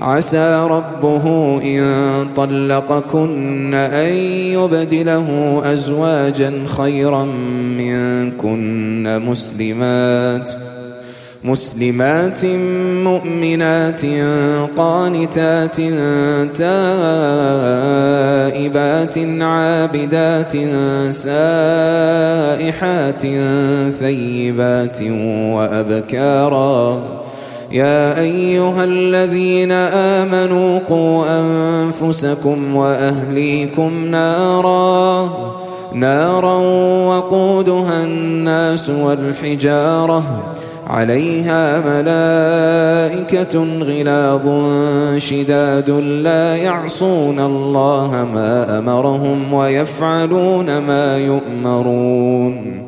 عسى ربه إن طلقكن أن يبدله أزواجا خيرا منكن مسلمات مسلمات مؤمنات قانتات تائبات عابدات سائحات ثيبات وأبكارا يا أيها الذين آمنوا قوا أنفسكم وأهليكم نارا نارا وقودها الناس والحجارة. عليها ملائكة غلاظ شداد لا يعصون الله ما أمرهم ويفعلون ما يؤمرون.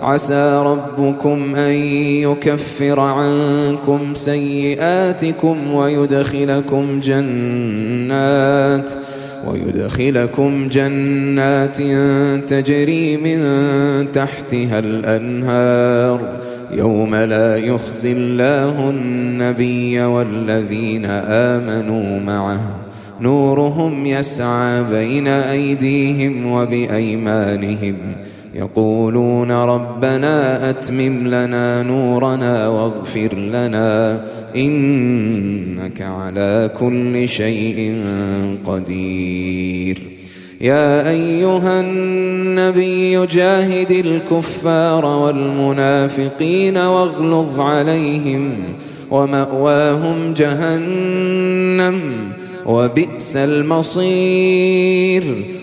عسى ربكم أن يكفر عنكم سيئاتكم ويدخلكم جنات ويدخلكم جنات تجري من تحتها الأنهار يوم لا يخزي الله النبي والذين آمنوا معه نورهم يسعى بين أيديهم وبأيمانهم يقولون ربنا أتمم لنا نورنا واغفر لنا إنك على كل شيء قدير. يا أيها النبي جاهد الكفار والمنافقين واغلظ عليهم ومأواهم جهنم وبئس المصير.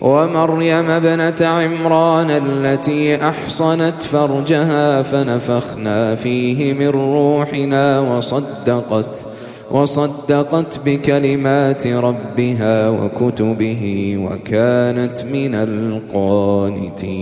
ومريم ابنة عمران التي أحصنت فرجها فنفخنا فيه من روحنا وصدقت وصدقت بكلمات ربها وكتبه وكانت من القانتين.